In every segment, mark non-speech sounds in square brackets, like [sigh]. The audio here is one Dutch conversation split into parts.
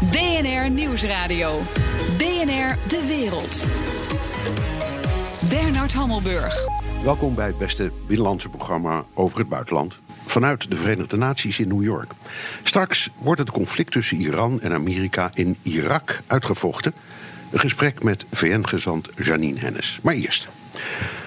DNR Nieuwsradio. DNR De Wereld. Bernard Hammelburg. Welkom bij het beste binnenlandse programma over het buitenland. Vanuit de Verenigde Naties in New York. Straks wordt het conflict tussen Iran en Amerika in Irak uitgevochten. Een gesprek met VN-gezant Janine Hennis. Maar eerst.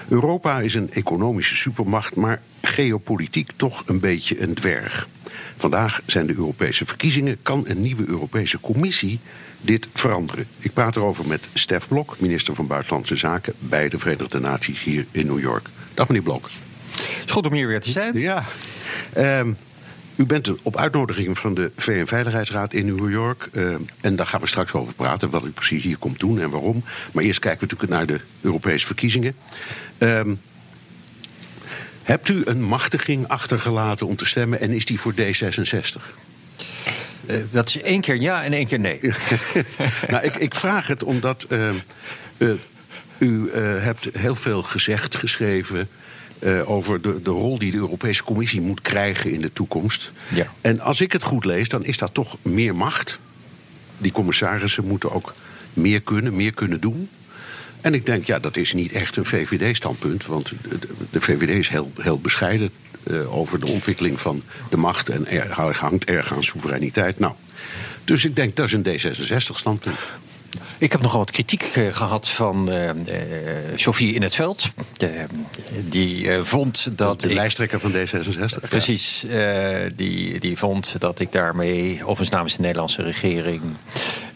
Europa is een economische supermacht, maar geopolitiek toch een beetje een dwerg. Vandaag zijn de Europese verkiezingen. Kan een nieuwe Europese Commissie dit veranderen? Ik praat erover met Stef Blok, minister van Buitenlandse Zaken bij de Verenigde Naties hier in New York. Dag meneer Blok. Het is goed om hier weer te zijn. Ja. Um, u bent op uitnodiging van de VN-veiligheidsraad in New York. Uh, en daar gaan we straks over praten, wat u precies hier komt doen en waarom. Maar eerst kijken we natuurlijk naar de Europese verkiezingen. Um, hebt u een machtiging achtergelaten om te stemmen en is die voor D66? Uh, dat is één keer ja en één keer nee. [laughs] nou, ik, ik, vraag het omdat uh, u hebt heel veel gezegd, geschreven over de, de rol die de Europese Commissie moet krijgen in de toekomst. Ja. En als ik het goed lees, dan is dat toch meer macht. Die commissarissen moeten ook meer kunnen, meer kunnen doen. En ik denk, ja, dat is niet echt een VVD-standpunt. Want de, VVD is heel, heel bescheiden uh, over de ontwikkeling van de macht. En er hangt erg aan soevereiniteit. Nou, dus ik denk, dat is een D66-standpunt. Ik heb nogal wat kritiek uh, gehad van uh, Sofie in het veld. die vond dat. De ik, lijsttrekker van D66. Precies. die, die vond dat ik daarmee, overigens namens de Nederlandse regering.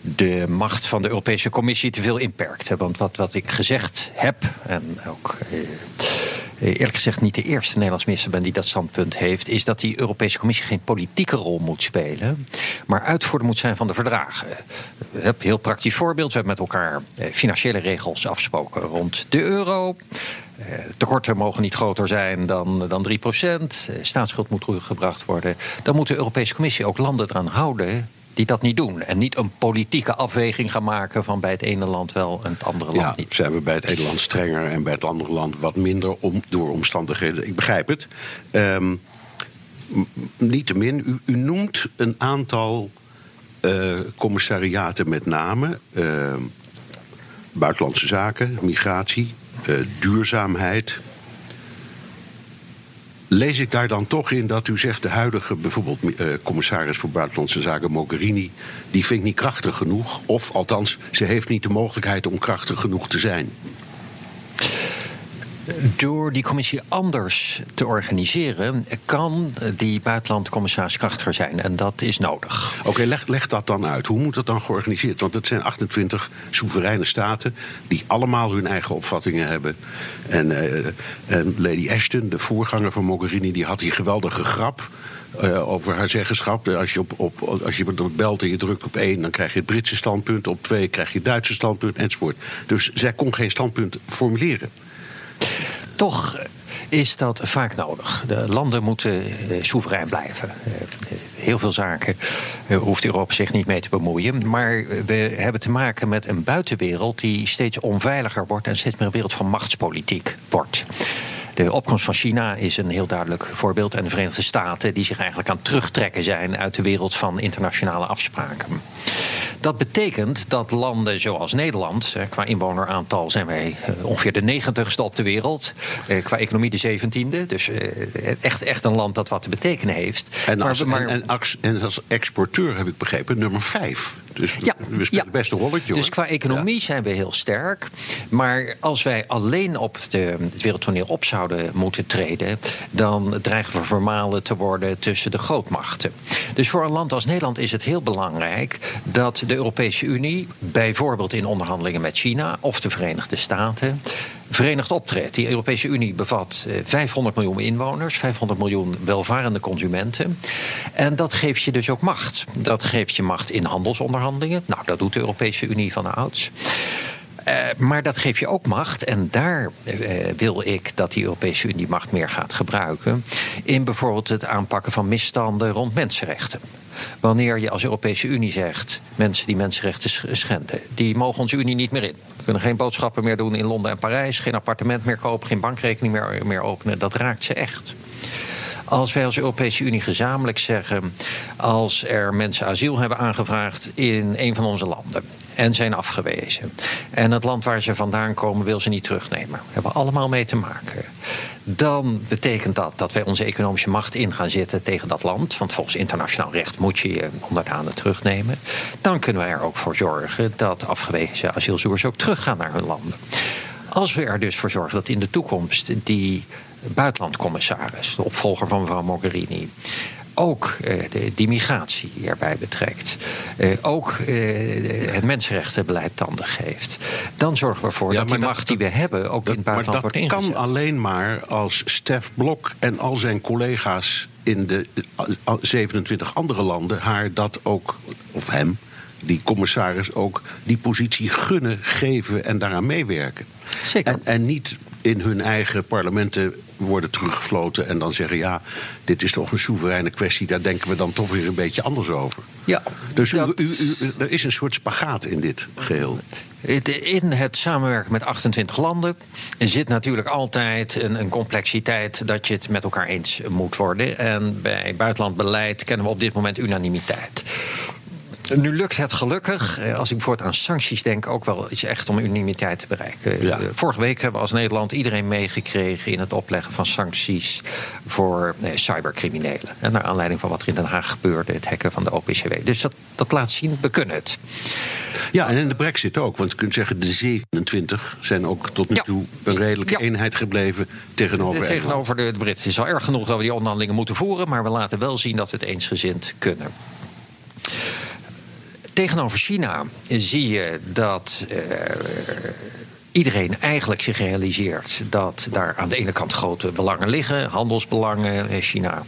De macht van de Europese Commissie te veel inperkte. Want wat, wat ik gezegd heb, en ook eh, eerlijk gezegd niet de eerste Nederlands minister ben die dat standpunt heeft, is dat die Europese Commissie geen politieke rol moet spelen, maar uitvoerder moet zijn van de verdragen. Een heel praktisch voorbeeld. We hebben met elkaar eh, financiële regels afgesproken rond de euro. Eh, tekorten mogen niet groter zijn dan, dan 3% Staatsschuld moet teruggebracht worden. Dan moet de Europese Commissie ook landen eraan houden die dat niet doen. En niet een politieke afweging gaan maken van bij het ene land wel en het andere land niet. Zijn we bij het ene land strenger en bij het andere land wat minder om, door omstandigheden? Ik begrijp het. Um, Niettemin, u, u noemt een aantal uh, commissariaten met name. Uh, buitenlandse zaken, migratie, uh, duurzaamheid, Lees ik daar dan toch in dat u zegt de huidige bijvoorbeeld uh, commissaris voor Buitenlandse Zaken Mogherini, die vindt niet krachtig genoeg? Of althans, ze heeft niet de mogelijkheid om krachtig genoeg te zijn? Door die commissie anders te organiseren, kan die buitenlandcommissaris krachtiger zijn. En dat is nodig. Oké, leg, dat dan uit. Hoe moet dat dan georganiseerd? Want het zijn 28 soevereine staten die allemaal hun eigen opvattingen hebben. En, uh, en Lady Ashton, de voorganger van Mogherini, die had die geweldige grap. Uh, over haar zeggenschap. Als je, op, op, als je belt en je drukt op één, dan krijg je het Britse standpunt. Op twee krijg je het Duitse standpunt, enzovoort. Dus zij kon geen standpunt formuleren. Toch is dat vaak nodig. De landen moeten uh, soeverein blijven. Uh, heel veel zaken uh, hoeft Europa zich niet mee te bemoeien. Maar we hebben te maken met een buitenwereld die steeds onveiliger wordt en steeds meer een wereld van machtspolitiek wordt. De opkomst van China is een heel duidelijk voorbeeld. En de Verenigde Staten, die zich eigenlijk aan terugtrekken zijn uit de wereld van internationale afspraken. Dat betekent dat landen zoals Nederland, qua inwoneraantal zijn wij eh, ongeveer de negentigste op de wereld, eh, qua economie de zeventiende. Dus eh, echt, echt een land dat wat te betekenen heeft. En als, maar, en, en als exporteur heb ik begrepen, nummer vijf. Dus ja, we spelen ja. best een rolletje. Dus qua economie zijn we heel sterk. Maar als wij alleen op de, het wereldtoneel op zouden moeten treden, dan dreigen we vermalen te worden tussen de grootmachten. Dus voor een land als Nederland is het heel belangrijk dat de Europese Unie, bijvoorbeeld in onderhandelingen met China of de Verenigde Staten, verenigd optreedt. Die Europese Unie bevat 500 eh, miljoen inwoners, 500 miljoen welvarende consumenten. En dat geeft je dus ook macht. Dat geeft je macht in handelsonderhandelingen. Nou, dat doet de Europese Unie van ouds. Uh, maar dat geeft je ook macht. En daar uh, wil ik dat die Europese Unie macht meer gaat gebruiken. In bijvoorbeeld het aanpakken van misstanden rond mensenrechten. Wanneer je als Europese Unie zegt: mensen die mensenrechten schenden, die mogen onze Unie niet meer in. We kunnen geen boodschappen meer doen in Londen en Parijs, geen appartement meer kopen, geen bankrekening meer, meer openen. Dat raakt ze echt. Als wij als Europese Unie gezamenlijk zeggen. als er mensen asiel hebben aangevraagd in een van onze landen. En zijn afgewezen. en het land waar ze vandaan komen wil ze niet terugnemen. We hebben allemaal mee te maken dan betekent dat dat wij onze economische macht in gaan zetten tegen dat land. Want volgens internationaal recht moet je je onderdanen terugnemen. Dan kunnen we er ook voor zorgen dat afgewezen asielzoekers ook teruggaan naar hun landen. Als we er dus voor zorgen dat in de toekomst die buitenlandcommissaris, de opvolger van mevrouw Mogherini, ook uh, de, die migratie erbij betrekt. Uh, ook uh, het mensenrechtenbeleid tanden geeft. Dan zorgen we ervoor ja, dat die dat, macht die we hebben ook dat, in het buitenland wordt ingezet. dat kan alleen maar als Stef Blok en al zijn collega's in de 27 andere landen haar dat ook, of hem, die commissaris ook die positie gunnen, geven en daaraan meewerken. Zeker. En, en niet in hun eigen parlementen worden teruggefloten en dan zeggen: ja, dit is toch een soevereine kwestie, daar denken we dan toch weer een beetje anders over. Ja, dus dat... u, u, u, er is een soort spagaat in dit geheel. In het samenwerken met 28 landen zit natuurlijk altijd een, een, complexiteit dat je het met elkaar eens moet worden. En bij buitenlandbeleid kennen we op dit moment unanimiteit. Nu lukt het gelukkig, eh, als ik bijvoorbeeld aan sancties denk, ook wel iets echt om unanimiteit te bereiken. Ja. Eh, vorige week hebben we als Nederland iedereen meegekregen in het opleggen van sancties voor eh, cybercriminelen. En naar aanleiding van wat er in Den Haag gebeurde, het hacken van de OPCW. Dus dat, dat laat zien, we kunnen het. Ja, en in de brexit ook. Want je kunt zeggen, de 27 zijn ook tot nu toe een redelijke eenheid gebleven tegenover de, Tegenover de, de Britten. Het is al erg genoeg dat we die onderhandelingen moeten voeren. Maar we laten wel zien dat we het eensgezind kunnen. Tegenover China zie je dat uh, iedereen eigenlijk zich realiseert dat daar aan de ene kant grote belangen liggen, handelsbelangen. Eh, China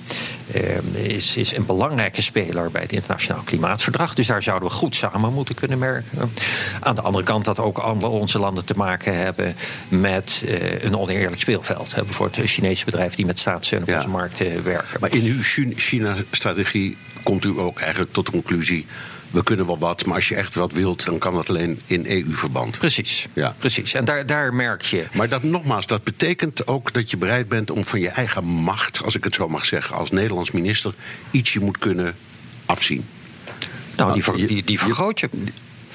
uh, is, is een belangrijke speler bij het internationaal klimaatverdrag. Dus daar zouden we goed samen moeten kunnen werken. Aan de andere kant dat ook onze landen te maken hebben met een oneerlijk speelveld. Bijvoorbeeld Chinese bedrijven die met staatssteun op onze markten werken. Maar in uw China-strategie komt u ook eigenlijk tot de conclusie we kunnen wel wat, maar als je echt wat wilt, dan kan dat alleen in EU-verband. Precies, ja. precies. En daar, daar merk je. Maar dat nogmaals, dat betekent ook dat je bereid bent om van je eigen macht, als ik het zo mag zeggen, als Nederlands minister, ietsje moet kunnen afzien. Nou, die, ver, die, die vergroot je.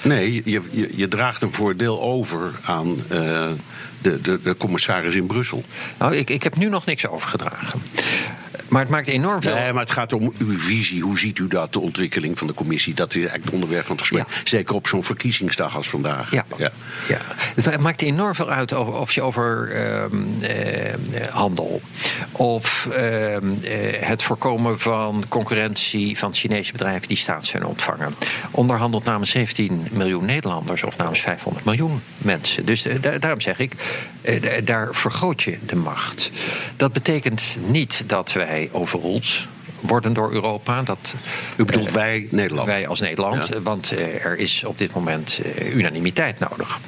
Nee, je, je, je, draagt een voordeel over aan uh, de, de, de commissaris in Brussel. Nou, ik, ik heb nu nog niks overgedragen. Maar het maakt enorm veel. Nee, maar het gaat om uw visie. Hoe ziet u dat, de ontwikkeling van de commissie? Dat is eigenlijk het onderwerp van het gesprek. Zeker op zo'n verkiezingsdag als vandaag. Ja. ja. ja. Het maakt enorm veel uit of je over uh, uh, handel. of uh, het voorkomen van concurrentie van Chinese bedrijven die staatssteun ontvangen. onderhandelt namens 17 miljoen Nederlanders of namens 500 miljoen mensen. Dus daarom zeg ik, daar vergroot je de macht. Dat betekent niet dat wij overroeld worden door Europa. Dat, U bedoelt uh, wij, Nederland? Wij als Nederland, ja. want uh, er is op dit moment uh, unanimiteit nodig.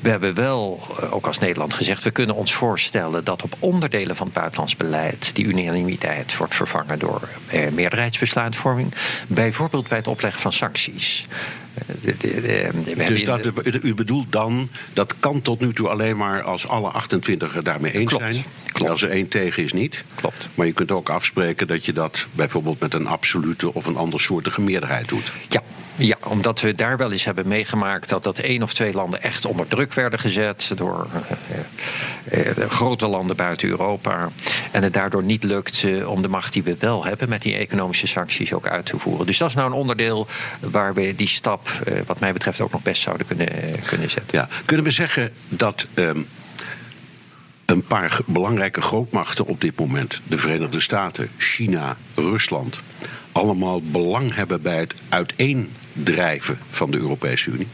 We hebben wel, ook als Nederland gezegd, we kunnen ons voorstellen dat op onderdelen van het buitenlands beleid die unanimiteit wordt vervangen door meerderheidsbesluitvorming. Bijvoorbeeld bij het opleggen van sancties. De, de, de, dus dat, u bedoelt dan, dat kan tot nu toe alleen maar als alle 28 het daarmee eens Klopt. zijn. Klopt. Als er één tegen is niet. Klopt. Maar je kunt ook afspreken dat je dat bijvoorbeeld met een absolute of een andersoortige meerderheid doet. Ja, ja, omdat we daar wel eens hebben meegemaakt dat dat één of twee landen echt onder druk werden gezet door uh, uh, grote landen buiten Europa. En het daardoor niet lukt uh, om de macht die we wel hebben met die economische sancties ook uit te voeren. Dus dat is nou een onderdeel waar we die stap, wat mij betreft, ook nog best zouden kunnen, kunnen zetten. Ja, kunnen we zeggen dat. Um een paar belangrijke grootmachten op dit moment, de Verenigde Staten, China, Rusland, allemaal belang hebben bij het uiteendrijven van de Europese Unie?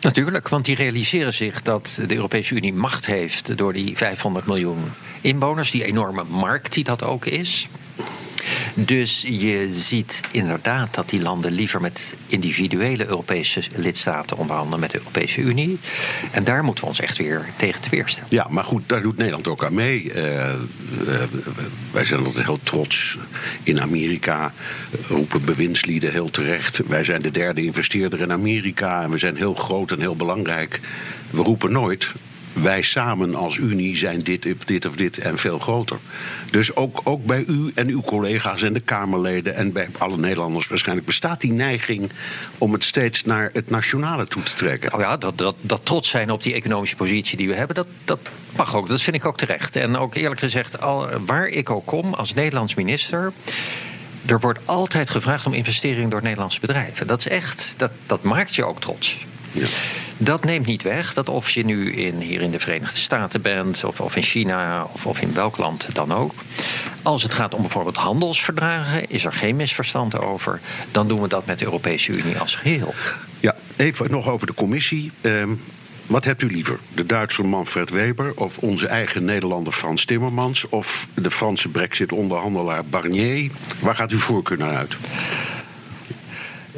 Natuurlijk, want die realiseren zich dat de Europese Unie macht heeft door die 500 miljoen inwoners, die enorme markt die dat ook is. Dus je ziet inderdaad dat die landen liever met individuele Europese lidstaten onderhandelen met de Europese Unie. En daar moeten we ons echt weer tegen te weerstellen. Ja, maar goed, daar doet Nederland ook aan mee. Uh, uh, wij zijn altijd heel trots. In Amerika roepen bewindslieden heel terecht. Wij zijn de derde investeerder in Amerika en we zijn heel groot en heel belangrijk. We roepen nooit wij samen als Unie zijn dit of dit of dit en veel groter. Dus ook, ook bij u en uw collega's en de Kamerleden en bij alle Nederlanders waarschijnlijk bestaat die neiging om het steeds naar het nationale toe te trekken. Nou ja, dat, dat, dat trots zijn op die economische positie die we hebben, dat, dat mag ook. Dat vind ik ook terecht. En ook eerlijk gezegd, al, waar ik ook kom als Nederlands minister er wordt altijd gevraagd om investeringen door Nederlandse bedrijven. Dat is echt, dat, dat maakt je ook trots. Ja. Dat neemt niet weg dat of je nu in, hier in de Verenigde Staten bent, of, of in China, of, of in welk land dan ook. Als het gaat om bijvoorbeeld handelsverdragen, is er geen misverstand over. Dan doen we dat met de Europese Unie als geheel. Ja, even nog over de commissie. Ehm, wat hebt u liever? De Duitser Manfred Weber of onze eigen Nederlander Frans Timmermans of de Franse Brexit-onderhandelaar Barnier? Waar gaat uw voorkeur naar uit?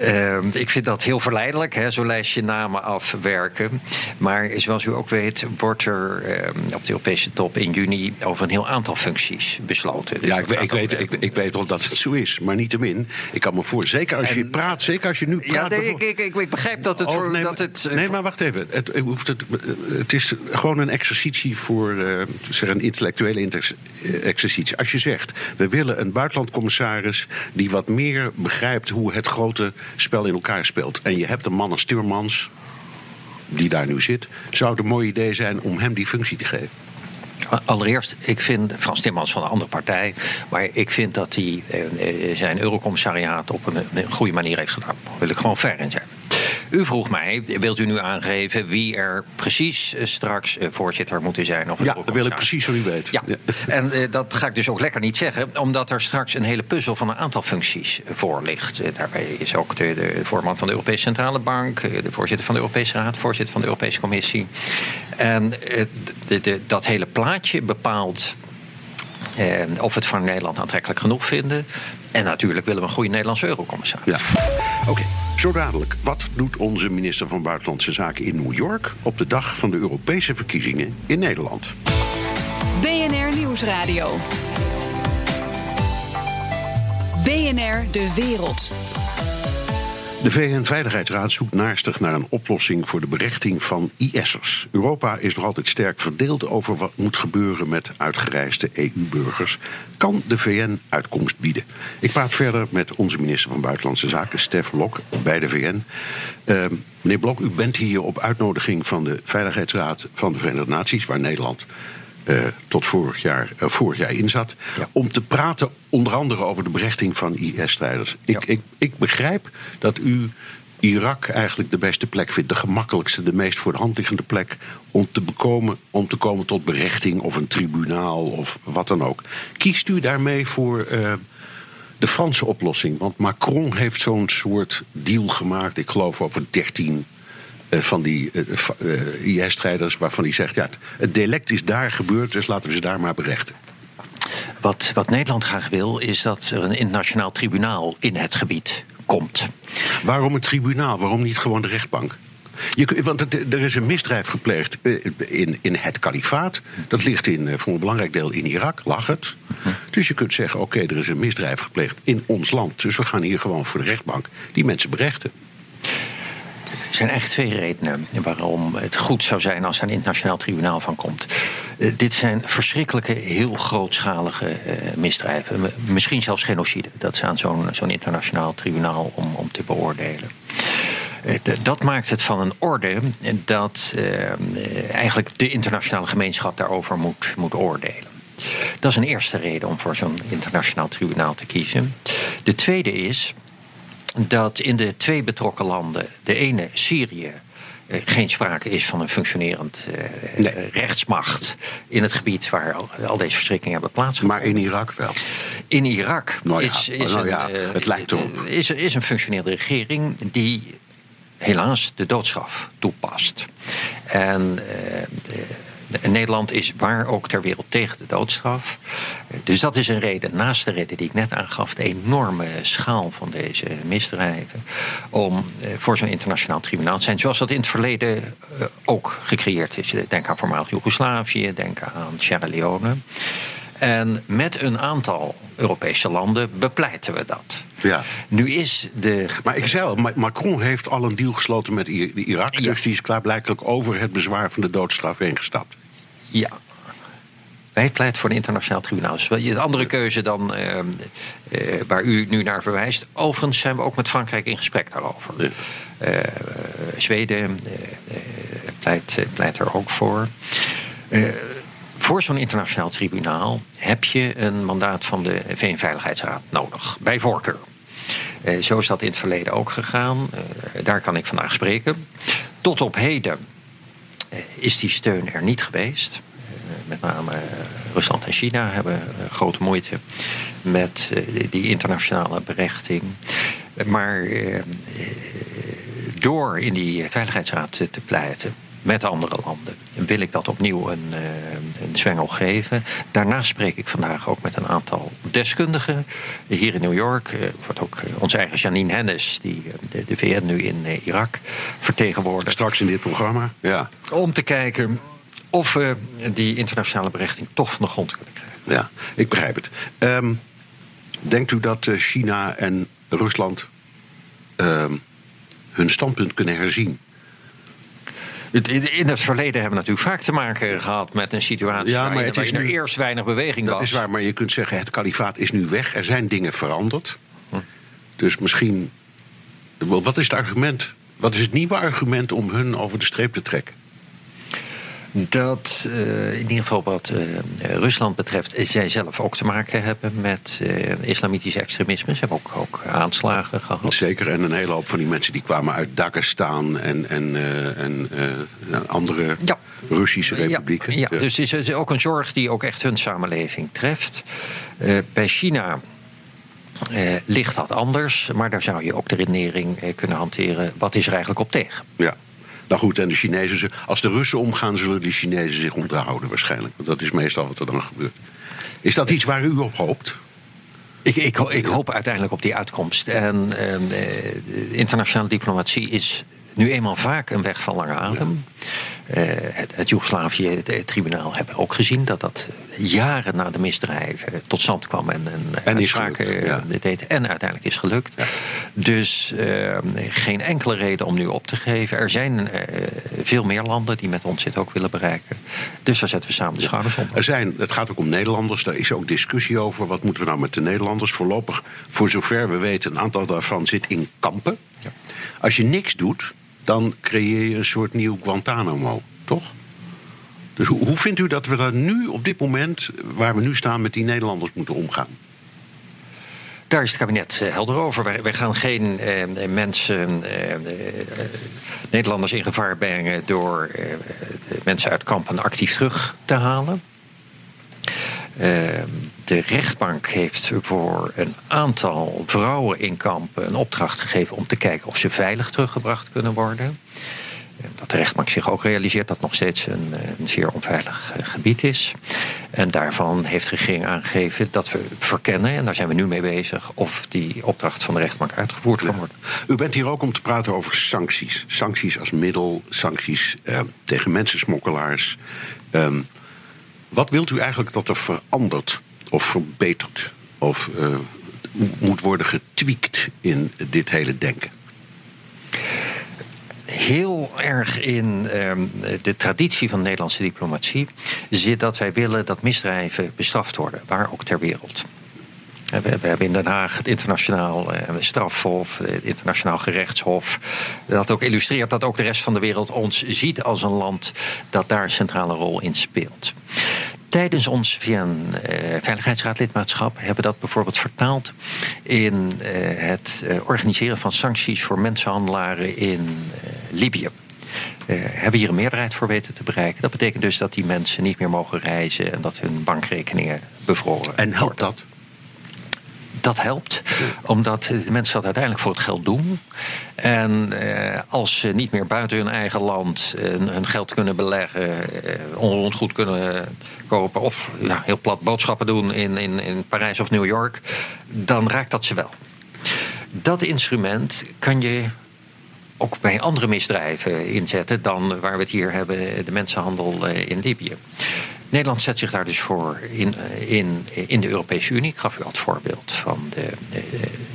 Uh, ik vind dat heel verleidelijk, hè, zo lijst je namen afwerken. Maar zoals u ook weet, wordt er uh, op de Europese top in juni over een heel aantal functies besloten. Dus ja, ik, ik weet, ik, ik, weet wel dat het zo is, maar niettemin. Ik kan me voor, zeker als je praat, zeker als je nu praat. Ja, nee, ik, ik, ik, begrijp dat het. Over, nee, dat het nee, maar wacht even. Het, hoeft het, het is gewoon een exercitie voor uh, zeg een intellectuele exercitie. Als je zegt, we willen een buitenlandcommissaris die wat meer begrijpt hoe het grote spel in elkaar speelt. En je hebt een man als Timmermans, die daar nu zit. Zou het een mooi idee zijn om hem die functie te geven? Allereerst, ik vind Frans Timmermans van een andere partij. Maar ik vind dat hij eh, eh zijn eurocommissariaat op een, goede manier heeft gedaan. Daar wil ik gewoon ver in zijn. U vroeg mij, wilt u nu aangeven wie er precies eh, straks eh, voorzitter moet zijn? Of ja, dat wil ik precies van u weten. Ja. En uh, dat ga ik dus ook lekker niet zeggen, omdat er straks een hele puzzel van een aantal functies voor ligt. daarbij is ook de, de, voorman van de Europese Centrale Bank, de voorzitter van de Europese Raad, voorzitter van de Europese Commissie. En de, de, dat hele plaatje bepaalt eh, of we het van Nederland aantrekkelijk genoeg vinden. En natuurlijk willen we een goede Nederlandse eurocommissaris. Ja, oké. Zo dadelijk, wat doet onze minister van Buitenlandse Zaken in New York op de dag van de Europese verkiezingen in Nederland? BNR Nieuwsradio. BNR De Wereld. De VN-veiligheidsraad zoekt naastig naar een oplossing voor de berechting van IS'ers. Europa is nog altijd sterk verdeeld over wat moet gebeuren met uitgereisde EU-burgers. Kan de VN uitkomst bieden? Ik praat verder met onze minister van Buitenlandse Zaken, Stef Blok, bij de VN. Uh, meneer Blok, u bent hier op uitnodiging van de Veiligheidsraad van de Verenigde Naties, waar Nederland uh, tot vorig jaar, uh, vorig jaar in zat. Ja. Om te praten onder andere over de berechting van IS-strijders. Ik, ja. ik, ik begrijp dat u Irak eigenlijk de beste plek vindt. De gemakkelijkste, de meest voor de hand liggende plek om te, bekomen, om te komen tot berechting of een tribunaal of wat dan ook. Kiest u daarmee voor uh, de Franse oplossing? Want Macron heeft zo'n soort deal gemaakt, ik geloof over 13 uh, van die uh, uh, IS-strijders, waarvan hij zegt: ja, het delect is daar gebeurd, dus laten we ze daar maar berechten. Wat, wat Nederland graag wil, is dat er een internationaal tribunaal in het gebied komt. Waarom een tribunaal? Waarom niet gewoon de rechtbank? Je, want het, er is een misdrijf gepleegd in, in het kalifaat. Dat ligt in, voor een belangrijk deel in Irak, lag het. Dus je kunt zeggen, oké, okay, er is een misdrijf gepleegd in ons land. Dus we gaan hier gewoon voor de rechtbank die mensen berechten. Er zijn echt twee redenen waarom het goed zou zijn als er een internationaal tribunaal van komt. Uh, dit zijn verschrikkelijke, heel grootschalige uh, misdrijven. Misschien zelfs genocide. Dat ze aan zo'n zo'n internationaal tribunaal om, om te beoordelen. Uh, dat maakt het van een orde dat eigenlijk de internationale gemeenschap daarover moet, moet oordelen. Dat is een eerste reden om voor zo'n internationaal tribunaal te kiezen. De tweede is dat in de twee betrokken landen, de ene Syrië, uh, geen sprake is van een functionerend uh, nee. rechtsmacht in het gebied waar al, al, deze verstrikkingen hebben plaatsgevonden. Maar in Irak wel. In Irak nou ja, is, is, nou een, ja, uh, het lijkt erop. Is, is een functionerende regering die helaas de doodstraf toepast. En Nederland is waar ook ter wereld tegen de doodstraf. Dus dat is een reden, naast de reden die ik net aangaf, de enorme schaal van deze misdrijven, om voor zo'n internationaal tribunaal te zijn, zoals dat in het verleden ook gecreëerd is. Denk aan voormalig Joegoslavië, denk aan Sierra Leone. En met een aantal Europese landen bepleiten we dat. Ja. Nu is de. Maar ik zei al, Ma- Macron heeft al een deal gesloten met Irak. Ja. Dus die is klaarblijkelijk over het bezwaar van de doodstraf heen gestapt. Ja. Wij pleiten voor een internationaal tribunaal. Dus wel een andere keuze dan eh, eh, waar u nu naar verwijst. Overigens zijn we ook met Frankrijk in gesprek daarover. Ja. Eh, Zweden pleit, pleit er ook voor. Voor zo'n internationaal tribunaal heb je een mandaat van de VN-veiligheidsraad nodig, bij voorkeur. Zo is dat in het verleden ook gegaan. Daar kan ik vandaag spreken. Tot op heden is die steun er niet geweest. Met name eh, Rusland en China hebben eh, grote moeite met eh, die internationale berechting. Maar door in die Veiligheidsraad te pleiten met andere landen, wil ik dat opnieuw een, eh, een zwengel geven. Daarnaast spreek ik vandaag ook met een aantal deskundigen hier in New York. Eh, wordt ook eh, onze eigen Janine Hennis, die de, de VN nu in Irak vertegenwoordigt. Straks in dit programma. Ja. Om te kijken of we die internationale berechting toch van de grond kunnen krijgen. Ja, ik begrijp het. Ehm, denkt u dat China en Rusland ehm, hun standpunt kunnen herzien? In het verleden hebben we natuurlijk vaak te maken gehad met een situatie Ja, waarin, er nu- eerst weinig beweging Dat was. is waar, maar je kunt zeggen: het kalifaat is nu weg. Er zijn dingen veranderd. Hm. Dus misschien. Wat is het argument? Wat is het nieuwe argument om hun over de streep te trekken? Dat eh, in ieder geval wat eh, Rusland betreft, zij zelf ook te maken hebben met eh, islamitisch extremisme. Ze hebben ook, ook aanslagen gehad. Zeker, en een hele hoop van die mensen die kwamen uit Dagestan en, en, en eh, andere Ja. Russische republieken. Ja, ja, dus het is, ook een zorg die ook echt hun samenleving treft. Bij China ligt dat anders, maar daar zou je ook de redenering kunnen hanteren. Wat is er eigenlijk op tegen? Ja. Nou goed, en de Chinezen, ze- als de Russen omgaan, zullen de Chinezen zich onthouden waarschijnlijk. Want dat is meestal wat er dan gebeurt. Is dat iets waar u op hoopt? Ik, ik, ik hoop uiteindelijk op die uitkomst. En eh, internationale diplomatie is nu eenmaal vaak een weg van lange adem. Het het Joegoslavië-tribunaal hebben ook gezien dat dat jaren na de misdrijven tot stand kwam en, en, En gelukt, ja. eh, deed. En uiteindelijk is gelukt. Dus eh, geen enkele reden om nu op te geven. Er zijn eh, veel meer landen die met ons dit ook willen bereiken. Dus daar zetten we samen de schouders onder. Er zijn, het gaat ook om Nederlanders, daar is ook discussie over. Wat moeten we nou met de Nederlanders? Voorlopig, voor zover we weten, een aantal daarvan zit in kampen. Ja. Als je niks doet, dan creëer je een soort nieuw Guantanamo, toch? Dus hoe, vindt u dat we daar nu, op dit moment, waar we nu staan, met die Nederlanders moeten omgaan? Daar is het kabinet eh, helder over. Wij, gaan geen eh, mensen, eh, eh, Nederlanders in gevaar brengen door eh, mensen uit kampen actief terug te halen. Eh, de rechtbank heeft voor een aantal vrouwen in kampen een opdracht gegeven om te kijken of ze veilig teruggebracht kunnen worden. Dat de rechtbank zich ook realiseert dat nog steeds een, eh, een zeer onveilig eh, gebied is. En daarvan heeft de regering aangegeven dat we verkennen, en daar zijn we nu mee bezig, of die opdracht van de rechtbank uitgevoerd kan worden. U bent hier ook om te praten over sancties. Sancties als middel, sancties eh, tegen mensensmokkelaars. Ehm, wat wilt u eigenlijk dat er verandert of verbetert of eh, moet worden getweakt in dit hele denken? heel erg in ehm, de traditie van de Nederlandse diplomatie zit dat wij willen dat misdrijven bestraft worden, waar ook ter wereld. Eh, We, hebben in Den Haag het internationaal eh, strafhof, het internationaal gerechtshof. Dat ook illustreert dat ook de rest van de wereld ons ziet als een land dat daar een centrale rol in speelt. Tijdens ons VN-veiligheidsraadlidmaatschap hebben we dat bijvoorbeeld vertaald in eh, het eh, organiseren van sancties voor mensenhandelaren in eh, Libië. Eh, hebben hier een meerderheid voor weten te bereiken. Dat betekent dus dat die mensen niet meer mogen reizen en dat hun bankrekeningen bevroren En helpt dat? Dat helpt, omdat mensen dat uiteindelijk voor het geld doen. En eh, als ze niet meer buiten hun eigen land eh, hun geld kunnen beleggen, eh, onroerend goed kunnen kopen of ja, heel plat boodschappen doen in, in, in Parijs of New York, dan raakt dat ze wel. Dat instrument kan je ook bij andere misdrijven inzetten dan waar we het hier hebben, de mensenhandel eh, in Libië. Nederland zet zich daar dus voor in, in, in de Europese Unie. Ik gaf u al het voorbeeld van de, de,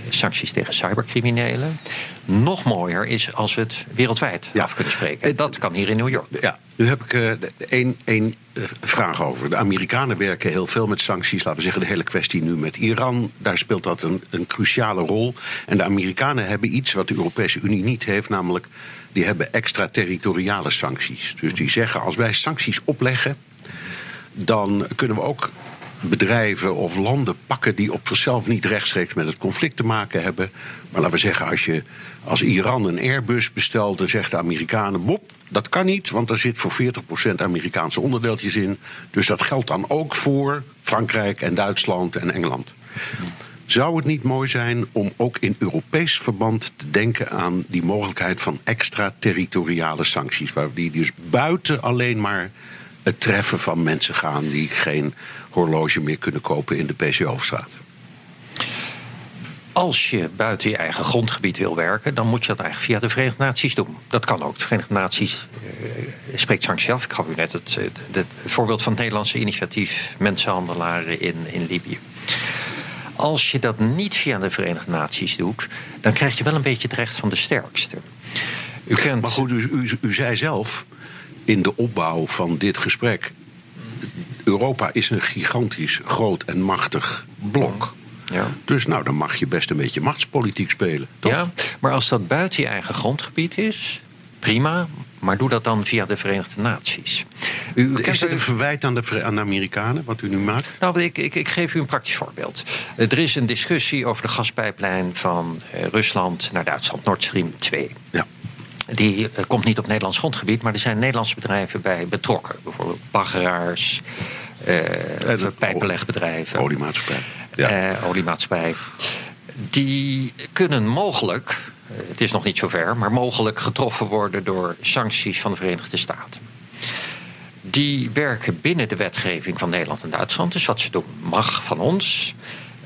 sancties tegen cybercriminelen. Nog mooier is als we het wereldwijd af kunnen spreken. En dat kan hier in New York. Ja, nu heb ik één, één uh, vraag over. De Amerikanen werken heel veel met sancties. Laten we zeggen, de hele kwestie nu met Iran. Daar speelt dat een, een cruciale rol. En de Amerikanen hebben iets wat de Europese Unie niet heeft, namelijk die hebben extraterritoriale sancties. Dus die zeggen als wij sancties opleggen, dan kunnen we ook bedrijven of landen pakken die op zichzelf niet rechtstreeks met het conflict te maken hebben. Maar laten we zeggen, als, je, als Iran een Airbus bestelt, dan zegt de Amerikanen: Bob, dat kan niet, want er zit voor 40% Amerikaanse onderdeeltjes in. Dus dat geldt dan ook voor Frankrijk en Duitsland en Engeland. Zou het niet mooi zijn om ook in Europees verband te denken aan die mogelijkheid van extraterritoriale sancties, waar die dus buiten alleen maar het treffen van mensen gaan die geen horloge meer kunnen kopen in de PCO-straat? Als je buiten je eigen grondgebied wil werken, dan moet je dat eigenlijk via de Verenigde Naties doen. Dat kan ook. De Verenigde Naties uh, spreekt af. Ik gaf u net het, het, het, voorbeeld van het Nederlandse initiatief mensenhandelaren in, in Libië. Als je dat niet via de Verenigde Naties doet, dan krijg je wel een beetje het recht van de sterkste. U kent... Maar goed, u, u, u zei zelf in de opbouw van dit gesprek. Europa is een gigantisch groot en machtig blok. Ja. Dus nou, dan mag je best een beetje machtspolitiek spelen. Toch? Ja, maar als dat buiten je eigen grondgebied is, prima. Maar doe dat dan via de Verenigde Naties. U, u is dit een verwijt aan de, aan de Amerikanen, wat u nu maakt? Nou, ik, ik, ik, geef u een praktisch voorbeeld. Er is een discussie over de gaspijplijn van uh, Rusland naar Duitsland, Nord Stream 2. Ja. Die uh, komt niet op Nederlands grondgebied, maar er zijn Nederlandse bedrijven bij betrokken. Bijvoorbeeld baggeraars, uh, pijpenlegbedrijven. Oliemaatschappij. Ja. oliemaatschappij. Die kunnen mogelijk het is nog niet zover, maar mogelijk getroffen worden door sancties van de Verenigde Staten. Die werken binnen de wetgeving van Nederland en Duitsland. Dus wat ze doen mag van ons.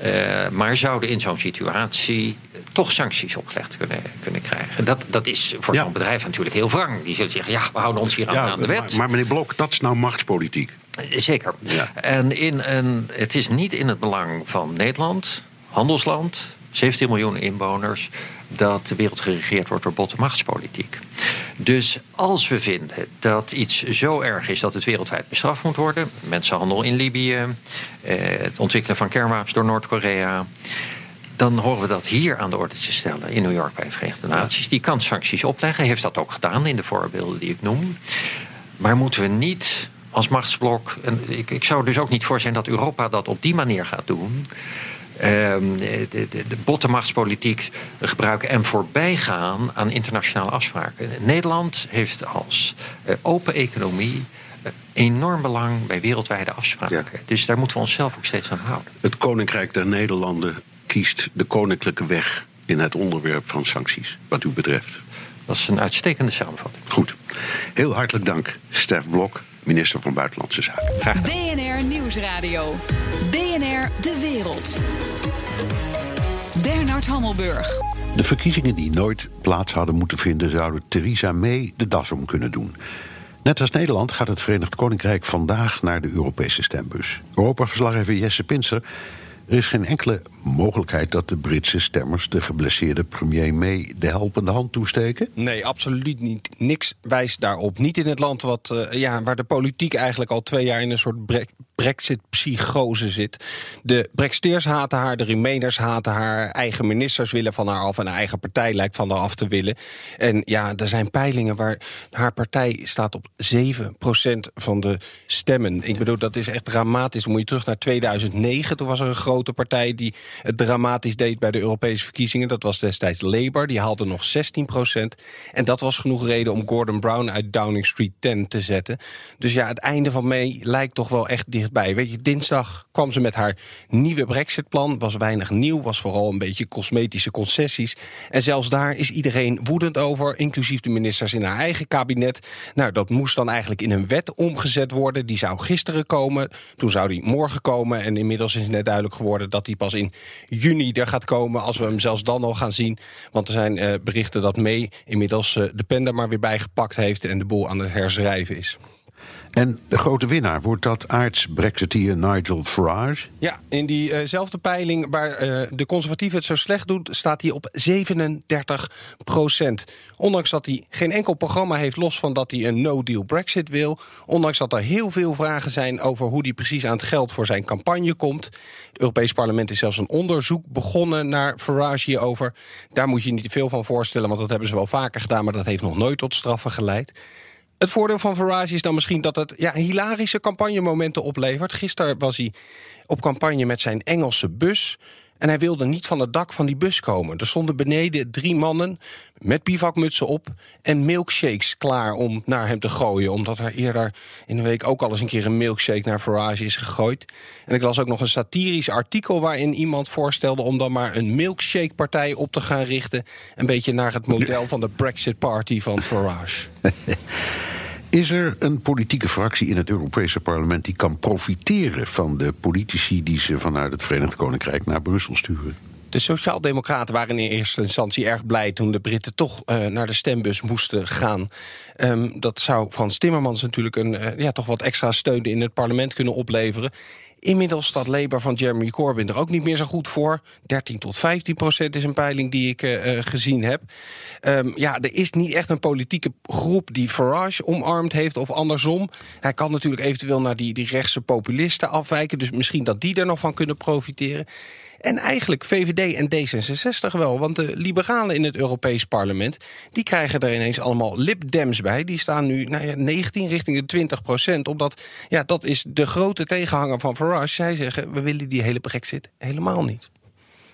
Uh, maar zouden in zo'n situatie toch sancties opgelegd kunnen, kunnen krijgen. Dat, dat is voor ja. zo'n bedrijf natuurlijk heel wrang. Die zullen zeggen, ja, we houden ons hier aan, aan de wet. Maar, maar, meneer Blok, dat is nou machtspolitiek. Zeker. Ja. En in een, het is niet in het belang van Nederland, handelsland, 17 miljoen inwoners, dat de wereld geregeerd wordt door botte machtspolitiek. Dus als we vinden dat iets zo erg is dat het wereldwijd bestraft moet worden, mensenhandel in Libië, eh, het ontwikkelen van kernwapens door Noord-Korea, dan horen we dat hier aan de orde te stellen in New York bij de Verenigde Naties. Die kan sancties opleggen, heeft dat ook gedaan in de voorbeelden die ik noem. Maar moeten we niet als machtsblok. En ik, ik zou er dus ook niet voor zijn dat Europa dat op die manier gaat doen. Ehm, de, de, de bottenmachtspolitiek gebruiken en voorbijgaan aan internationale afspraken. Nederland heeft als uh, open economie uh, enorm belang bij wereldwijde afspraken. Ja. Dus daar moeten we onszelf ook steeds aan houden. Het Koninkrijk der Nederlanden kiest de koninklijke weg in het onderwerp van sancties, wat u betreft. Dat is een uitstekende samenvatting. Goed. Heel hartelijk dank, Stef Blok, minister van Buitenlandse Zaken. Graag BNR Nieuwsradio. BNR De Wereld. Bernard Hammelburg. De verkiezingen die nooit plaats hadden moeten vinden, zouden Theresa May de das om kunnen doen. Net als Nederland gaat het Verenigd Koninkrijk vandaag naar de Europese stembus. Europa-verslaggever Jesse Pinser er is geen enkele mogelijkheid dat de Britse stemmers de geblesseerde premier May de helpende hand toesteken? Nee, absoluut niet. Niks wijst daarop. Niet in het land wat, uh, ja, waar de politiek eigenlijk al twee jaar in een soort Brexit-psychose zit. De Brexiteers haten haar, de Remainers haten haar, eigen ministers willen van haar af en haar eigen partij lijkt van haar af te willen. En ja, er zijn peilingen waar haar partij staat op 7% van de stemmen. Ik bedoel, dat is echt dramatisch. Dan moet je terug naar 2009. Toen was er een grote partij die het dramatisch deed bij de Europese verkiezingen. Dat was destijds Labour. Die haalde nog 16%. En dat was genoeg reden om Gordon Brown uit Downing Street 10 te zetten. Dus ja, het einde van May lijkt toch wel echt dicht Weet je, dinsdag kwam ze met haar nieuwe Brexit-plan. Was weinig nieuw, was vooral een beetje cosmetische concessies. En zelfs daar is iedereen woedend over, inclusief de ministers in haar eigen kabinet. Nou, dat moest dan eigenlijk in een wet omgezet worden. Die zou gisteren komen, toen zou die morgen komen. En inmiddels is net duidelijk geworden dat die pas in juni er gaat komen. Als we hem zelfs dan al gaan zien. Want er zijn uh, berichten dat mee inmiddels uh, de pen er maar weer bij gepakt heeft en de boel aan het herschrijven is. En de grote winnaar wordt dat aards-Brexiteer Nigel Farage? Ja, in diezelfde peiling waar uh, de conservatieven het zo slecht doet... staat hij op 37 procent. Ondanks dat hij geen enkel programma heeft... los van dat hij een no-deal Brexit wil. Ondanks dat er heel veel vragen zijn over hoe hij precies aan het geld... voor zijn campagne komt. Het Europees Parlement is zelfs een onderzoek begonnen naar Farage hierover. Daar moet je niet veel van voorstellen, want dat hebben ze wel vaker gedaan... maar dat heeft nog nooit tot straffen geleid. Het voordeel van Farage is dan misschien dat het ja, hilarische campagnemomenten oplevert. Gisteren was hij op campagne met zijn Engelse bus. En hij wilde niet van het dak van die bus komen. Er stonden beneden drie mannen met bivakmutsen op... en milkshakes klaar om naar hem te gooien. Omdat er eerder in de week ook al eens een keer een milkshake naar Farage is gegooid. En ik las ook nog een satirisch artikel waarin iemand voorstelde... om dan maar een milkshake-partij op te gaan richten. Een beetje naar het model van de Brexit Party van Farage. [laughs] Is er een politieke fractie in het Europese parlement die kan profiteren van de politici die ze vanuit het Verenigd Koninkrijk naar Brussel sturen? De Sociaaldemocraten waren in eerste instantie erg blij toen de Britten toch uh, naar de stembus moesten gaan. Um, dat zou Frans Timmermans natuurlijk een, uh, ja, toch wat extra steun in het parlement kunnen opleveren. Inmiddels staat Labour van Jeremy Corbyn er ook niet meer zo goed voor. 13 tot 15 procent is een peiling die ik uh, gezien heb. Um, ja, er is niet echt een politieke groep die Farage omarmd heeft of andersom. Hij kan natuurlijk eventueel naar die, die rechtse populisten afwijken. Dus misschien dat die er nog van kunnen profiteren. En eigenlijk VVD en D66 wel. Want de liberalen in het Europees parlement... die krijgen er ineens allemaal lipdems bij. Die staan nu nou ja, 19 richting de 20 procent. Omdat ja, dat is de grote tegenhanger van Farage. Zij zeggen, we willen die hele brexit helemaal niet.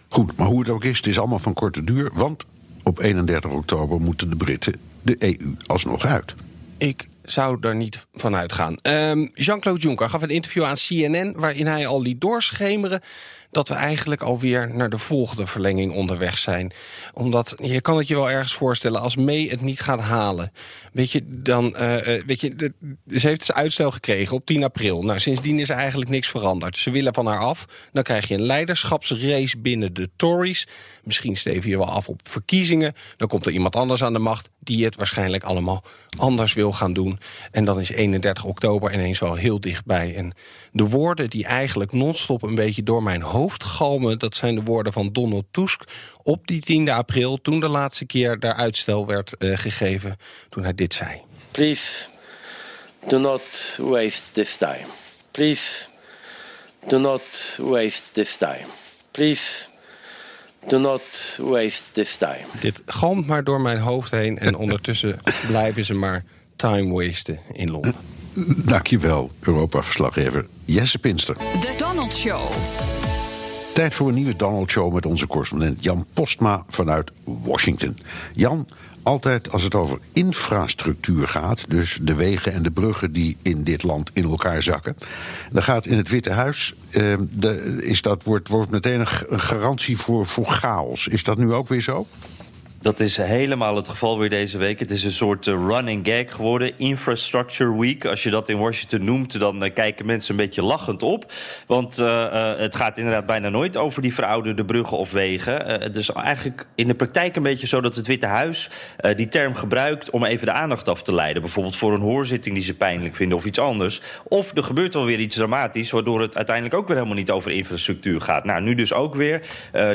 Goed, maar hoe het ook is, het is allemaal van korte duur. Want op 31 oktober moeten de Britten de EU alsnog uit. Ik zou er niet van uitgaan. Um, Jean-Claude Juncker gaf een interview aan CNN... waarin hij al liet doorschemeren dat we eigenlijk alweer naar de volgende verlenging onderweg zijn. Omdat je kan het je wel ergens voorstellen als May het niet gaat halen. Weet je, dan, uh, weet je, ze heeft dus uitstel gekregen op 10 april. Nou, sindsdien is er eigenlijk niks veranderd. Ze willen van haar af. Dan krijg je een leiderschapsrace binnen de Tories. Misschien steven je wel af op verkiezingen. Dan komt er iemand anders aan de macht die het waarschijnlijk allemaal anders wil gaan doen. En dan is 31 oktober ineens wel heel dichtbij. En de woorden die eigenlijk non-stop een beetje door mijn hoofd galmen... dat zijn de woorden van Donald Tusk op die 10e april... toen de laatste keer daar uitstel werd uh, gegeven, toen hij dit zei. Please, do not waste this time. Please, do not waste this time. Please, do not waste this time. Dit galmt maar door mijn hoofd heen... en ondertussen [laughs] blijven ze maar time wasten in Londen. Dankjewel, Europa-verslaggever Jesse Pinster. The Donald Show. Tijd voor een nieuwe Donald Show met onze correspondent Jan Postma vanuit Washington. Jan, altijd als het over infrastructuur gaat, dus de wegen en de bruggen die in dit land in elkaar zakken, dan gaat in het Witte Huis, eh, de, is dat, wordt, wordt meteen een garantie voor, voor chaos. Is dat nu ook weer zo? Dat is helemaal het geval weer deze week. Het is een soort uh, running gag geworden. Infrastructure Week. Als je dat in Washington noemt, dan uh, kijken mensen een beetje lachend op. Want uh, het gaat inderdaad bijna nooit over die verouderde bruggen of wegen. het is eigenlijk in de praktijk een beetje zo dat het Witte Huis die term gebruikt om even de aandacht af te leiden. Bijvoorbeeld voor een hoorzitting die ze pijnlijk vinden of iets anders. Of er gebeurt wel weer iets dramatisch, waardoor het uiteindelijk ook weer helemaal niet over infrastructuur gaat. Nou, nu dus ook weer.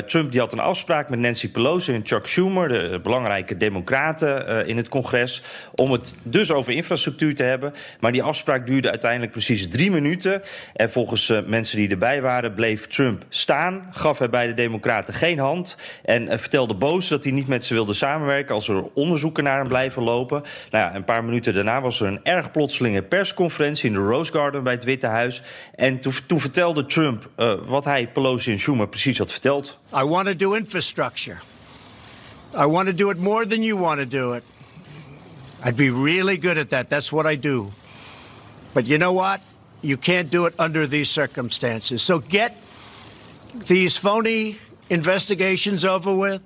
Trump die had een afspraak met Nancy Pelosi en Chuck Schumer belangrijke democraten uh, in het congres. Om het dus over infrastructuur te hebben. Maar die afspraak duurde uiteindelijk precies drie minuten. En volgens uh, mensen die erbij waren, bleef Trump staan. Gaf hij bij de democraten geen hand. En vertelde boos dat hij niet met ze wilde samenwerken. als er onderzoeken naar hem blijven lopen. Nou ja, een paar minuten daarna was er een erg plotselinge persconferentie in de Rose Garden bij het Witte Huis. En toen, toen vertelde Trump wat hij Pelosi en Schumer precies had verteld. I want to do infrastructure. I want to do it more than you want to do it. I'd be really good at that. That's what I do. But you know what? You can't do it under these circumstances. So get these phony investigations over with.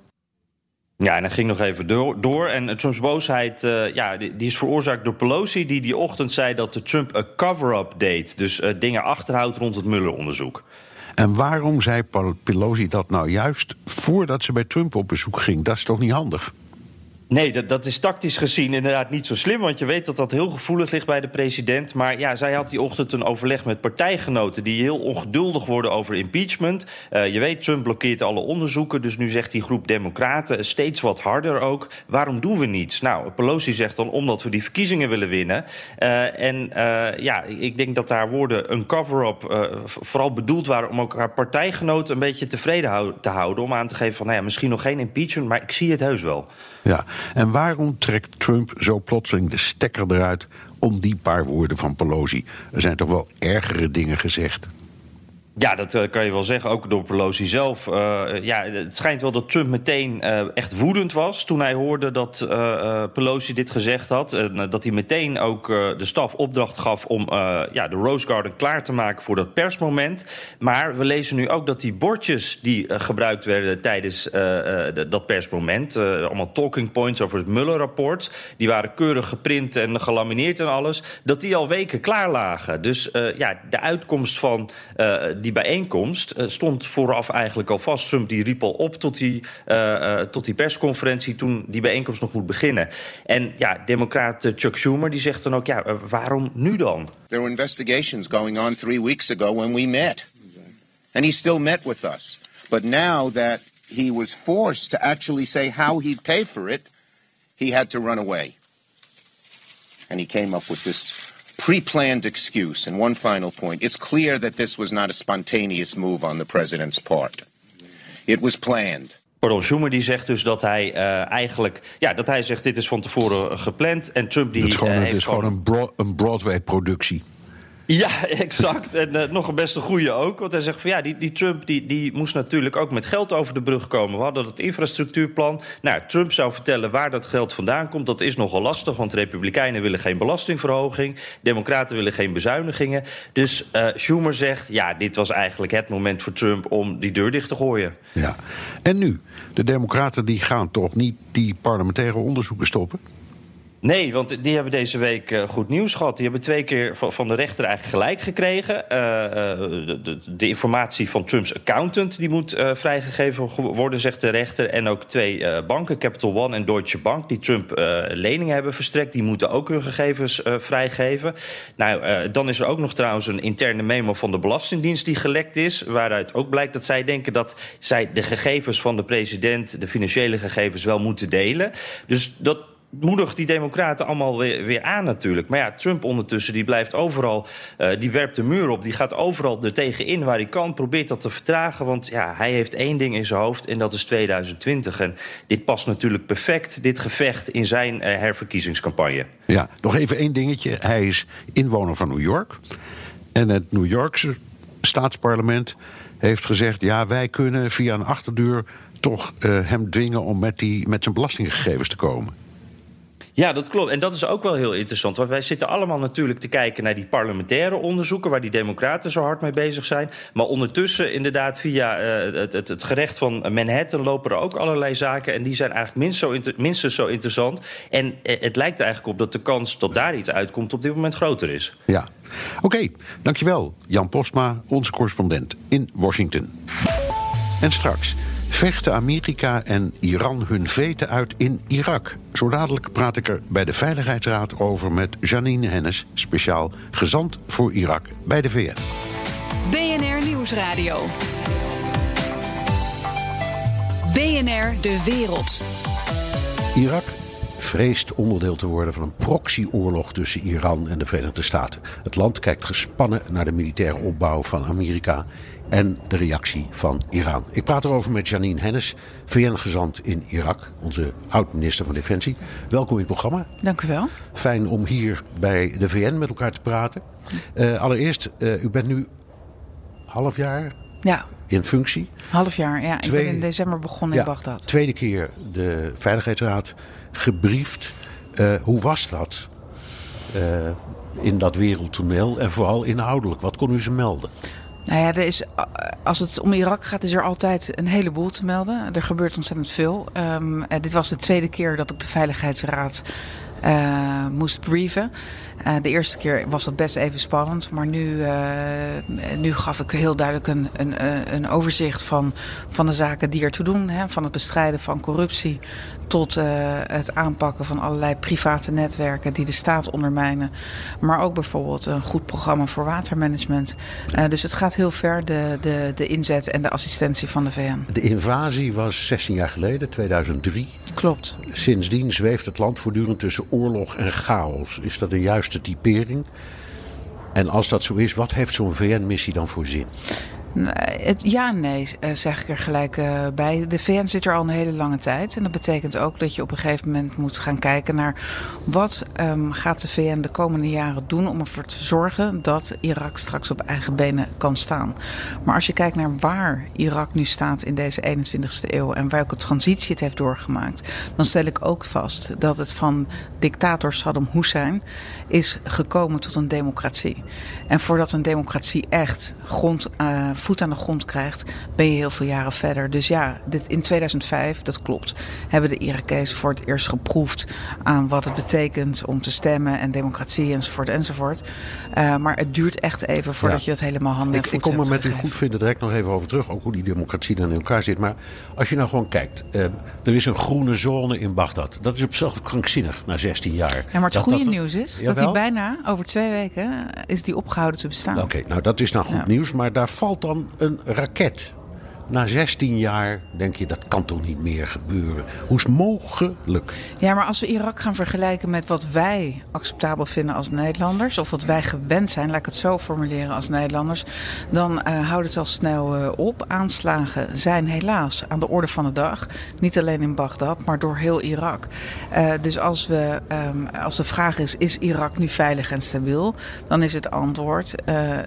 Ja, en hij ging nog even door. door. En Trumps boosheid uh, ja, die, is veroorzaakt door Pelosi... die die ochtend zei dat Trump een cover-up deed. Dus uh, dingen achterhoudt rond het Mueller-onderzoek. En waarom zei Pelosi dat nou juist voordat ze bij Trump op bezoek ging? Dat is toch niet handig? Nee, dat, dat is tactisch gezien inderdaad niet zo slim. Want je weet dat dat heel gevoelig ligt bij de president. Maar ja, zij had die ochtend een overleg met partijgenoten die heel ongeduldig worden over impeachment. Uh, je weet, Trump blokkeert alle onderzoeken. Dus nu zegt die groep Democraten steeds wat harder ook. Waarom doen we niets? Nou, Pelosi zegt dan omdat we die verkiezingen willen winnen. Uh, en uh, ja, ik denk dat haar woorden een cover-up vooral bedoeld waren om ook haar partijgenoten een beetje tevreden te houden. Om aan te geven van, nou ja, misschien nog geen impeachment, maar ik zie het heus wel. Ja, en waarom trekt Trump zo plotseling de stekker eruit om die paar woorden van Pelosi? Er zijn toch wel ergere dingen gezegd? Ja, dat uh, kan je wel zeggen, ook door Pelosi zelf. Uh, ja, het schijnt wel dat Trump meteen uh, echt woedend was toen hij hoorde dat Pelosi dit gezegd had. En dat hij meteen ook de staf opdracht gaf om ja, de Rose Garden klaar te maken voor dat persmoment. Maar we lezen nu ook dat die bordjes die gebruikt werden tijdens de, dat persmoment, allemaal talking points over het Mueller-rapport, die waren keurig geprint en gelamineerd en alles, dat die al weken klaar lagen. Dus ja, de uitkomst van die bijeenkomst uh, stond vooraf eigenlijk al vast. Trump die riep al op tot die, uh, tot die persconferentie toen die bijeenkomst nog moet beginnen. En ja, democraat Chuck Schumer die zegt dan ook, ja, waarom nu dan? There were investigations going on three weeks ago when we met. And he still met with us. But now that he was forced to actually say how he'd pay for it, he had to run away. And he came up with this pre planned excuse. And one final point it's clear that this was not a spontaneous move on the president's part, it was planned. Pardon, Schumer die zegt dus dat hij uh, eigenlijk... Ja, dat hij zegt dit is van tevoren gepland. En Trump die... Het is gewoon, uh, het is gewoon een, bro een Broadway-productie. Ja, [laughs] exact. En uh, nog een best een goede ook. Want hij zegt van ja, die, die Trump die, die moest natuurlijk ook met geld over de brug komen. We hadden het infrastructuurplan. Nou, Trump zou vertellen waar dat geld vandaan komt. Dat is nogal lastig, want de Republikeinen willen geen belastingverhoging. Democraten willen geen bezuinigingen. Dus uh, Schumer zegt, ja, dit was eigenlijk het moment voor Trump om die deur dicht te gooien. Ja, en nu? De Democraten die gaan toch niet die parlementaire onderzoeken stoppen? Nee, want die hebben deze week uh, goed nieuws gehad. Die hebben twee keer van de rechter eigenlijk gelijk gekregen. Uh, de, de, de, informatie van Trumps accountant die moet vrijgegeven worden, zegt de rechter. En ook twee banken, Capital One en Deutsche Bank, die Trump leningen hebben verstrekt, die moeten ook hun gegevens vrijgeven. Nou, dan is er ook nog trouwens een interne memo van de Belastingdienst die gelekt is. Waaruit ook blijkt dat zij denken dat zij de gegevens van de president, de financiële gegevens, wel moeten delen. Dus dat moedigt die democraten allemaal weer, weer, aan natuurlijk. Maar ja, Trump ondertussen, die blijft overal... Uh, die werpt de muur op, die gaat overal er tegenin waar hij kan... probeert dat te vertragen, want ja, hij heeft één ding in zijn hoofd... en dat is 2020. En dit past natuurlijk perfect, dit gevecht... in zijn uh, herverkiezingscampagne. Ja, nog even één dingetje. Hij is inwoner van New York. En het New Yorkse staatsparlement heeft gezegd... ja, wij kunnen via een achterdeur toch uh, hem dwingen... om met, die, met zijn belastinggegevens te komen. Ja, dat klopt. En dat is ook wel heel interessant. Want wij zitten allemaal natuurlijk te kijken naar die parlementaire onderzoeken... waar die democraten zo hard mee bezig zijn. Maar ondertussen inderdaad via uh, het, het, het, gerecht van Manhattan... lopen er ook allerlei zaken en die zijn eigenlijk minst zo minstens zo interessant. En uh, het lijkt eigenlijk op dat de kans dat daar iets uitkomt... op dit moment groter is. Ja. Oké, dankjewel. Jan Postma, onze correspondent in Washington. En straks... Vechten Amerika en Iran hun veten uit in Irak? Zo dadelijk praat ik er bij de Veiligheidsraad over met Janine Hennis, speciaal gezant voor Irak bij de VN. BNR Nieuwsradio. BNR De Wereld. Irak vreest onderdeel te worden van een proxyoorlog tussen Iran en de Verenigde Staten. Het land kijkt gespannen naar de militaire opbouw van Amerika en de reactie van Iran. Ik praat erover met Janine Hennis, VN-gezant in Irak, onze oud-minister van Defensie. Welkom in het programma. Dank u wel. Fijn om hier bij de VN met elkaar te praten. Uh, allereerst, uh, u bent nu half jaar ja. in functie. Half jaar, ja. Ik ben in december begonnen ja, in Bagdad. Tweede keer de Veiligheidsraad gebriefd. Uh, hoe was dat in dat wereldtoneel en vooral inhoudelijk? Wat kon u ze melden? Nou ja, er is, als het om Irak gaat, is er altijd een heleboel te melden. Er gebeurt ontzettend veel. Um, dit was de tweede keer dat ik de Veiligheidsraad eh, moest brieven. Uh, de eerste keer was dat best even spannend, maar nu, uh, nu gaf ik heel duidelijk een, een, een overzicht van, van de zaken die ertoe doen. Hè, van het bestrijden van corruptie tot het aanpakken van allerlei private netwerken die de staat ondermijnen. Maar ook bijvoorbeeld een goed programma voor watermanagement. dus het gaat heel ver, de, de, de inzet en de assistentie van de VN. De invasie was 16 jaar geleden, 2003. Klopt. Sindsdien zweeft het land voortdurend tussen oorlog en chaos. Is dat een juiste typering? En als dat zo is, wat heeft zo'n VN-missie dan voor zin? Ja, nee, eh, zeg ik er gelijk uh, bij. De VN zit er al een hele lange tijd. En dat betekent ook dat je op een gegeven moment moet gaan kijken naar wat um, gaat de VN de komende jaren doen om ervoor te zorgen dat Irak straks op eigen benen kan staan. Maar als je kijkt naar waar Irak nu staat in deze 21ste eeuw en welke transitie het heeft doorgemaakt, dan stel ik ook vast dat het van dictator Saddam Hussein is gekomen tot een democratie. En voordat een democratie echt grond, uh, voet aan de grond krijgt, ben je heel veel jaren verder. Dus ja, dit, in 2005, dat klopt, hebben de Irakezen voor het eerst geproefd aan wat het betekent om te stemmen en democratie enzovoort enzovoort. Uh, maar het duurt echt even voordat Ja. je het helemaal handen en Ik, ik kom er met u goed vinden direct nog even over terug. Ook hoe die democratie dan in elkaar zit. Maar als je nou gewoon kijkt. eh, er is een groene zone in Bagdad. Dat is op zichzelf krankzinnig na 16 jaar. Ja, maar het Dat goede dat- nieuws is dat? Die bijna over twee weken eh, is die opgehouden te bestaan. Oké, nou dat is nou goed Ja. nieuws. Maar daar valt dan een raket. Na 16 jaar denk je, dat kan toch niet meer gebeuren. Hoe is mogelijk? Ja, maar als we Irak gaan vergelijken met wat wij acceptabel vinden als Nederlanders, of wat wij gewend zijn, laat ik het zo formuleren als Nederlanders, dan eh, houdt het al snel eh, op. Aanslagen zijn helaas aan de orde van de dag. Niet alleen in Bagdad, maar door heel Irak. Eh, dus als, we, ehm, als de vraag is, is Irak nu veilig en stabiel? Dan is het antwoord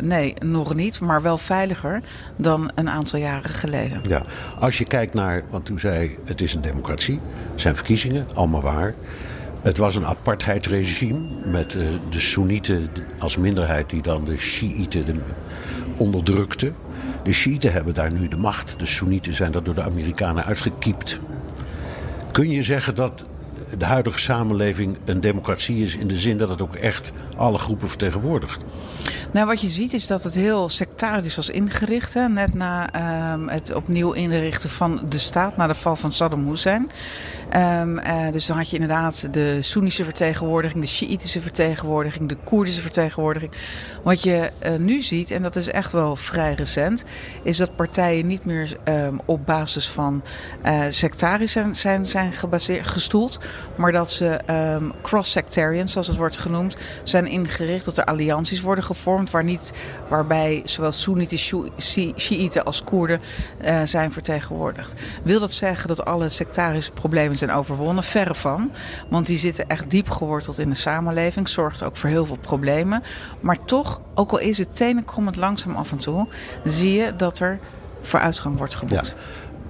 nee, nog niet, maar wel veiliger dan een aantal jaren geleden. Ja, als je kijkt naar, want u zei het is een democratie, zijn verkiezingen, allemaal waar. Het was een apartheidregime met eh, de Soenieten als minderheid die dan de Shiiten de- onderdrukte. De Shiiten hebben daar nu de macht. De Soenieten zijn daar door de Amerikanen uitgekiept. Kun je zeggen dat de huidige samenleving een democratie is in de zin dat het ook echt alle groepen vertegenwoordigt? Nou, wat je ziet is dat het heel sectarisch was ingericht. Hè? Net na ehm, het opnieuw inrichten van de staat, na de val van Saddam Hussein. Ehm, eh, dus dan had je inderdaad de Soenische vertegenwoordiging, de Sjiïtische vertegenwoordiging, de Koerdische vertegenwoordiging. Wat je eh, nu ziet, en dat is echt wel vrij recent, is dat partijen niet meer ehm, op basis van eh sectarisch zijn, zijn, zijn gebaseerd, gestoeld, maar dat ze ehm, cross-sectarian, zoals het wordt genoemd, zijn ingericht dat er allianties worden gevormd waar niet, waarbij zowel Soenieten, Sjiïten als Koerden zijn vertegenwoordigd. Wil dat zeggen dat alle sectarische problemen zijn overwonnen? Verre van. Want die zitten echt diep geworteld in de samenleving. Zorgt ook voor heel veel problemen. Maar toch, ook al is het tenenkrommend langzaam af en toe, zie je dat er vooruitgang wordt geboekt.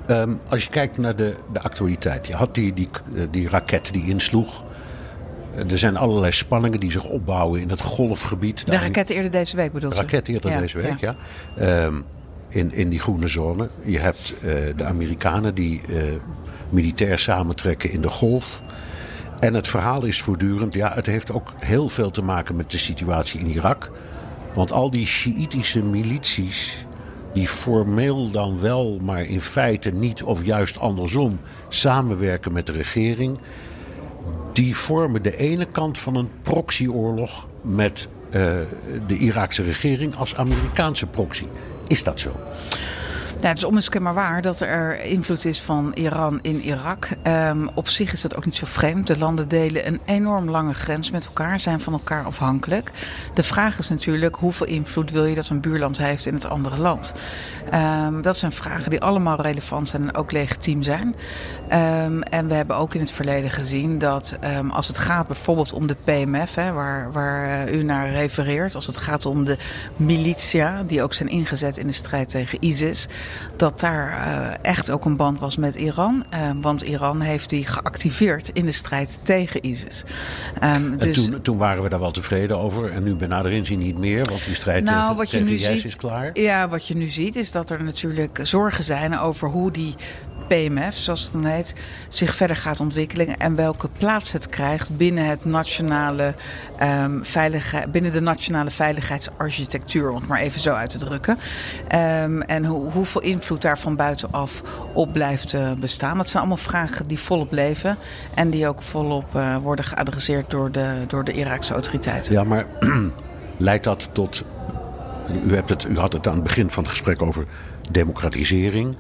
Ehm, als je kijkt naar de, de actualiteit. Je had die, die, die raket die insloeg. Eh, Er zijn allerlei spanningen die zich opbouwen in het golfgebied. De raket eerder deze week bedoelt De u? raket eerder Ja, deze week, ja. Ehm, in, in die groene zone. Je hebt eh, de Amerikanen die eh, militair samentrekken in de golf. En het verhaal is voortdurend, ja, het heeft ook heel veel te maken met de situatie in Irak. Want al die Sjiïtische milities, die formeel dan wel, maar in feite niet, of juist andersom, samenwerken met de regering, die vormen de ene kant van een proxyoorlog met eh, de Iraakse regering als Amerikaanse proxy. Is dat zo? Ja, het is onmiskenbaar waar dat er invloed is van Iran in Irak. Ehm, op zich is dat ook niet zo vreemd. De landen delen een enorm lange grens met elkaar, zijn van elkaar afhankelijk. De vraag is natuurlijk hoeveel invloed wil je dat een buurland heeft in het andere land? Ehm, dat zijn vragen die allemaal relevant zijn en ook legitiem zijn. Ehm, en we hebben ook in het verleden gezien dat als het gaat bijvoorbeeld om de PMF, hè, waar, waar eh, u naar refereert, als het gaat om de militia die ook zijn ingezet in de strijd tegen ISIS, dat daar eh, echt ook een band was met Iran. Ehm, want Iran heeft die geactiveerd in de strijd tegen ISIS. En dus, toen, toen waren we daar wel tevreden over. En nu bij nader inzien niet meer, want die strijd nou, tegen, wat je tegen nu IS ziet, is klaar. Ja, wat je nu ziet is dat er natuurlijk zorgen zijn over hoe die PMF, zoals het dan heet, zich verder gaat ontwikkelen en welke plaats het krijgt binnen, het nationale, um, veiligheid, binnen de nationale veiligheidsarchitectuur, om het maar even zo uit te drukken. Um, en ho hoeveel invloed daar van buitenaf op blijft uh, bestaan. Dat zijn allemaal vragen die volop leven en die ook volop uh, worden geadresseerd door de, door de Iraakse autoriteiten. Ja, maar [clears throat] leidt dat tot. U, hebt het, u had het aan het begin van het gesprek over democratisering.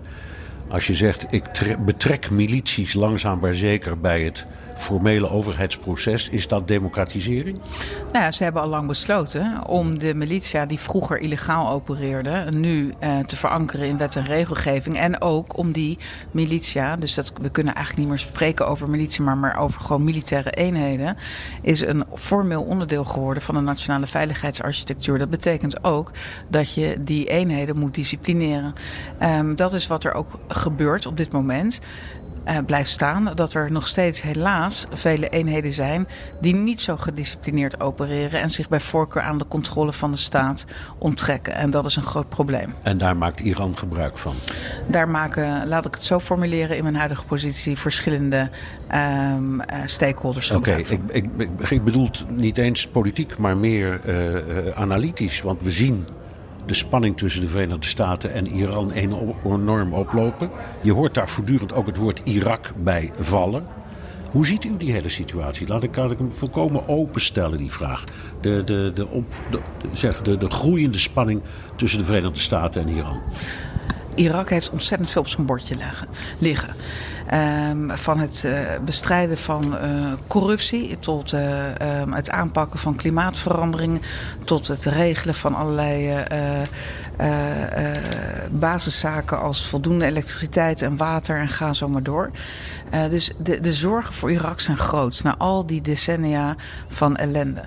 Als je zegt, ik betrek milities langzaam maar zeker bij het formele overheidsproces. Is dat democratisering? Nou ja, ze hebben al lang besloten om de militia die vroeger illegaal opereerde, nu eh, te verankeren in wet en regelgeving. En ook om die militia, dus dat, we kunnen eigenlijk niet meer spreken over militie, maar, maar over gewoon militaire eenheden, is een formeel onderdeel geworden van de nationale veiligheidsarchitectuur. Dat betekent ook dat je die eenheden moet disciplineren. Um, dat is wat er ook gebeurt op dit moment uh, blijft staan. Dat er nog steeds helaas vele eenheden zijn die niet zo gedisciplineerd opereren en zich bij voorkeur aan de controle van de staat onttrekken. En dat is een groot probleem. En daar maakt Iran gebruik van? Daar maken, laat ik het zo formuleren in mijn huidige positie, verschillende um, uh, stakeholders Oké, okay, ik, ik, ik, bedoel niet eens politiek, maar meer uh, analytisch. Want we zien de spanning tussen de Verenigde Staten en Iran enorm oplopen. Je hoort daar voortdurend ook het woord Irak bij vallen. Hoe ziet u die hele situatie? Laat ik, laat ik hem volkomen openstellen, die vraag. De, de, de, op, de, zeg, de, de groeiende spanning tussen de Verenigde Staten en Iran. Irak heeft ontzettend veel op zijn bordje liggen. Um, van het uh, bestrijden van uh, corruptie tot uh, um, het aanpakken van klimaatverandering, tot het regelen van allerlei basiszaken als voldoende elektriciteit en water en ga zo maar door. dus de, de zorgen voor Irak zijn groot na al die decennia van ellende.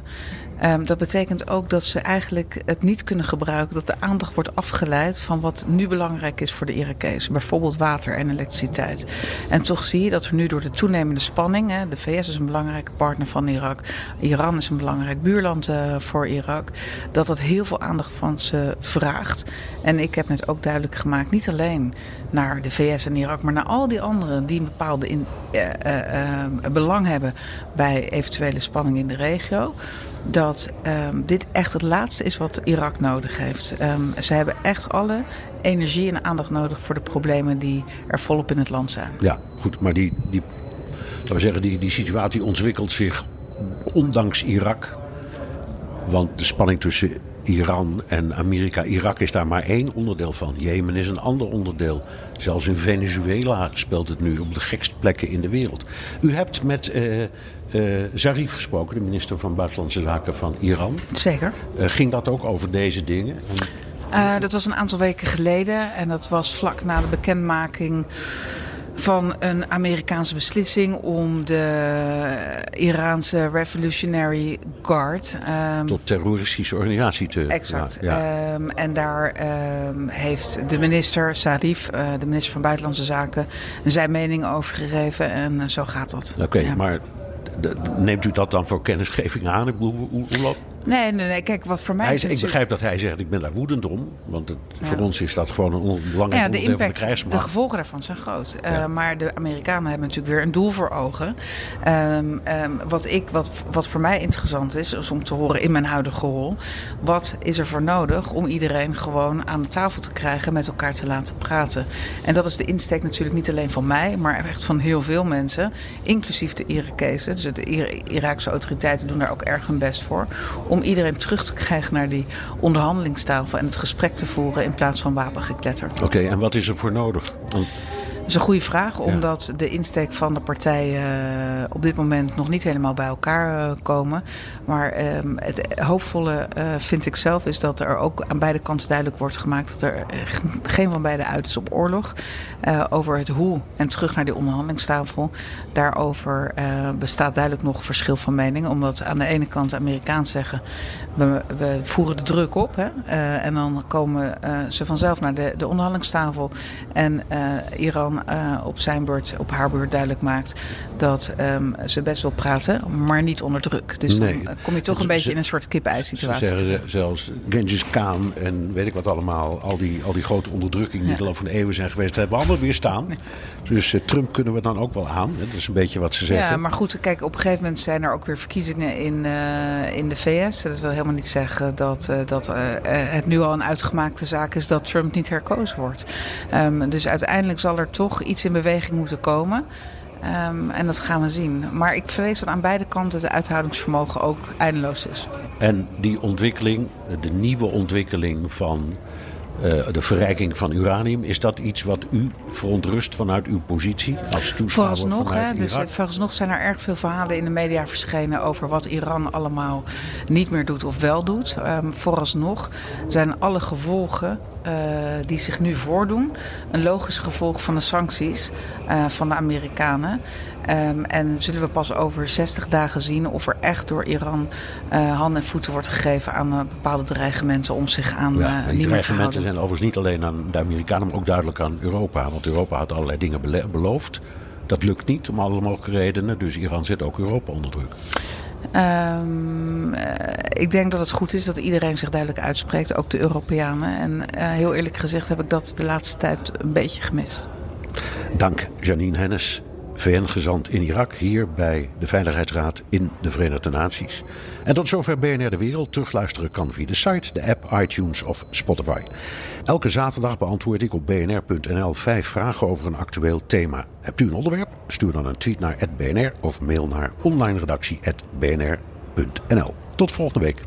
Um, dat betekent ook dat ze eigenlijk het niet kunnen gebruiken. Dat de aandacht wordt afgeleid van wat nu belangrijk is voor de Irakezen. Bijvoorbeeld water en elektriciteit. En toch zie je dat er nu door de toenemende spanning. Hè, de VS is een belangrijke partner van Irak. Iran is een belangrijk buurland uh, voor Irak. Dat dat heel veel aandacht van ze vraagt. En ik heb net ook duidelijk gemaakt. Niet alleen naar de VS en Irak. Maar naar al die anderen die een bepaalde uh, uh, belang hebben. Bij eventuele spanning in de regio dat um, dit echt het laatste is wat Irak nodig heeft. Um, ze hebben echt alle energie en aandacht nodig voor de problemen die er volop in het land zijn. Ja, goed, maar die, die, laten we zeggen, die, die situatie ontwikkelt zich ondanks Irak. Want de spanning tussen Iran en Amerika. Irak is daar maar één onderdeel van. Jemen is een ander onderdeel. Zelfs in Venezuela speelt het nu op de gekste plekken in de wereld. U hebt met uh, uh, Zarif gesproken, de minister van Buitenlandse Zaken van Iran. Zeker. Uh, ging dat ook over deze dingen? Dat was een aantal weken geleden en dat was vlak na de bekendmaking van een Amerikaanse beslissing om de Iraanse Revolutionary Guard. Um, Tot terroristische organisatie te. Exact. Ja, um, en daar um, heeft de minister Sarif, uh, de minister van Buitenlandse Zaken, zijn mening over gegeven. En uh, zo gaat dat. Oké, okay, ja. maar neemt u dat dan voor kennisgeving aan? Ik bedoel, hoe, hoe loopt Nee, nee, nee. Kijk, wat voor mij hij, is. Ik begrijp dat hij zegt: ik ben daar woedend om. Want het, ja. voor ons is dat gewoon een belangrijk ja, de onderdeel impact, van de krijgsmacht. De gevolgen daarvan zijn groot. Ja. Uh, maar de Amerikanen hebben natuurlijk weer een doel voor ogen. Um, um, wat, ik, wat, wat voor mij interessant is, is om te horen in mijn huidige rol. Wat is er voor nodig om iedereen gewoon aan de tafel te krijgen, met elkaar te laten praten? En dat is de insteek natuurlijk niet alleen van mij, maar echt van heel veel mensen. Inclusief de Irakezen. Dus de Iraakse autoriteiten doen daar ook erg hun best voor. Om iedereen terug te krijgen naar die onderhandelingstafel en het gesprek te voeren in plaats van wapengekletter. Oké, en wat is er voor nodig? Want... Dat is een goede vraag, omdat ja. de insteek van de partijen uh, op dit moment nog niet helemaal bij elkaar uh, komen. Maar uh, het hoopvolle uh, vind ik zelf is dat er ook aan beide kanten duidelijk wordt gemaakt dat er geen van beide uit is op oorlog. Over het hoe en terug naar die onderhandelingstafel. Daarover bestaat duidelijk nog verschil van mening. Omdat aan de ene kant de Amerikaans zeggen we, we voeren de druk op. Hè? En dan komen ze vanzelf naar de, de onderhandelingstafel. En Iran Uh, op zijn beurt, op haar beurt duidelijk maakt dat um, ze best wil praten, maar niet onder druk. Dus Nee. dan kom je toch een beetje in een soort kip-ei-situatie. Ze zeggen zelfs Genghis Khan en weet ik wat allemaal. Al die, al die grote onderdrukking die Ja. er al van eeuwen zijn geweest. Dat hebben we allemaal weer staan. Dus eh, Trump kunnen we dan ook wel aan. hè. Dat is een beetje wat ze zeggen. Ja, maar goed, kijk, op een gegeven moment zijn er ook weer verkiezingen in, eh, in de VS. Dat wil helemaal niet zeggen dat, eh, dat eh, eh, het nu al een uitgemaakte zaak is dat Trump niet herkozen wordt. Ehm, dus uiteindelijk zal er toch iets in beweging moeten komen. Ehm, en dat gaan we zien. Maar ik vrees dat aan beide kanten het uithoudingsvermogen ook eindeloos is. En die ontwikkeling, de nieuwe ontwikkeling van eh, de verrijking van uranium, is dat iets wat u verontrust vanuit uw positie als toeschouwer Vooralsnog, vanuit hè, dus vooralsnog zijn er erg veel verhalen in de media verschenen over wat Iran allemaal niet meer doet of wel doet. Ehm, vooralsnog zijn alle gevolgen eh, die zich nu voordoen een logisch gevolg van de sancties eh, van de Amerikanen. Ehm, en zullen we pas over 60 dagen zien of er echt door Iran eh, handen en voeten wordt gegeven aan eh, bepaalde dreigementen om zich aan Ja, en die dreigementen zijn overigens niet alleen aan de Amerikanen, maar ook duidelijk aan Europa. Want Europa had allerlei dingen beloofd. Dat lukt niet om alle mogelijke redenen. Dus Iran zet ook Europa onder druk. Ehm, eh, ik denk dat het goed is dat iedereen zich duidelijk uitspreekt, ook de Europeanen. En heel eerlijk gezegd heb ik dat de laatste tijd een beetje gemist. Dank Janine Hennis, VN-gezant in Irak, hier bij de Veiligheidsraad in de Verenigde Naties. En tot zover BNR De Wereld. Terugluisteren kan via de site, de app, iTunes of Spotify. Elke zaterdag beantwoord ik op bnr.nl vijf vragen over een actueel thema. Hebt u een onderwerp? Stuur dan een tweet naar @bnr of mail naar onlineredactie@bnr.nl. Tot volgende week.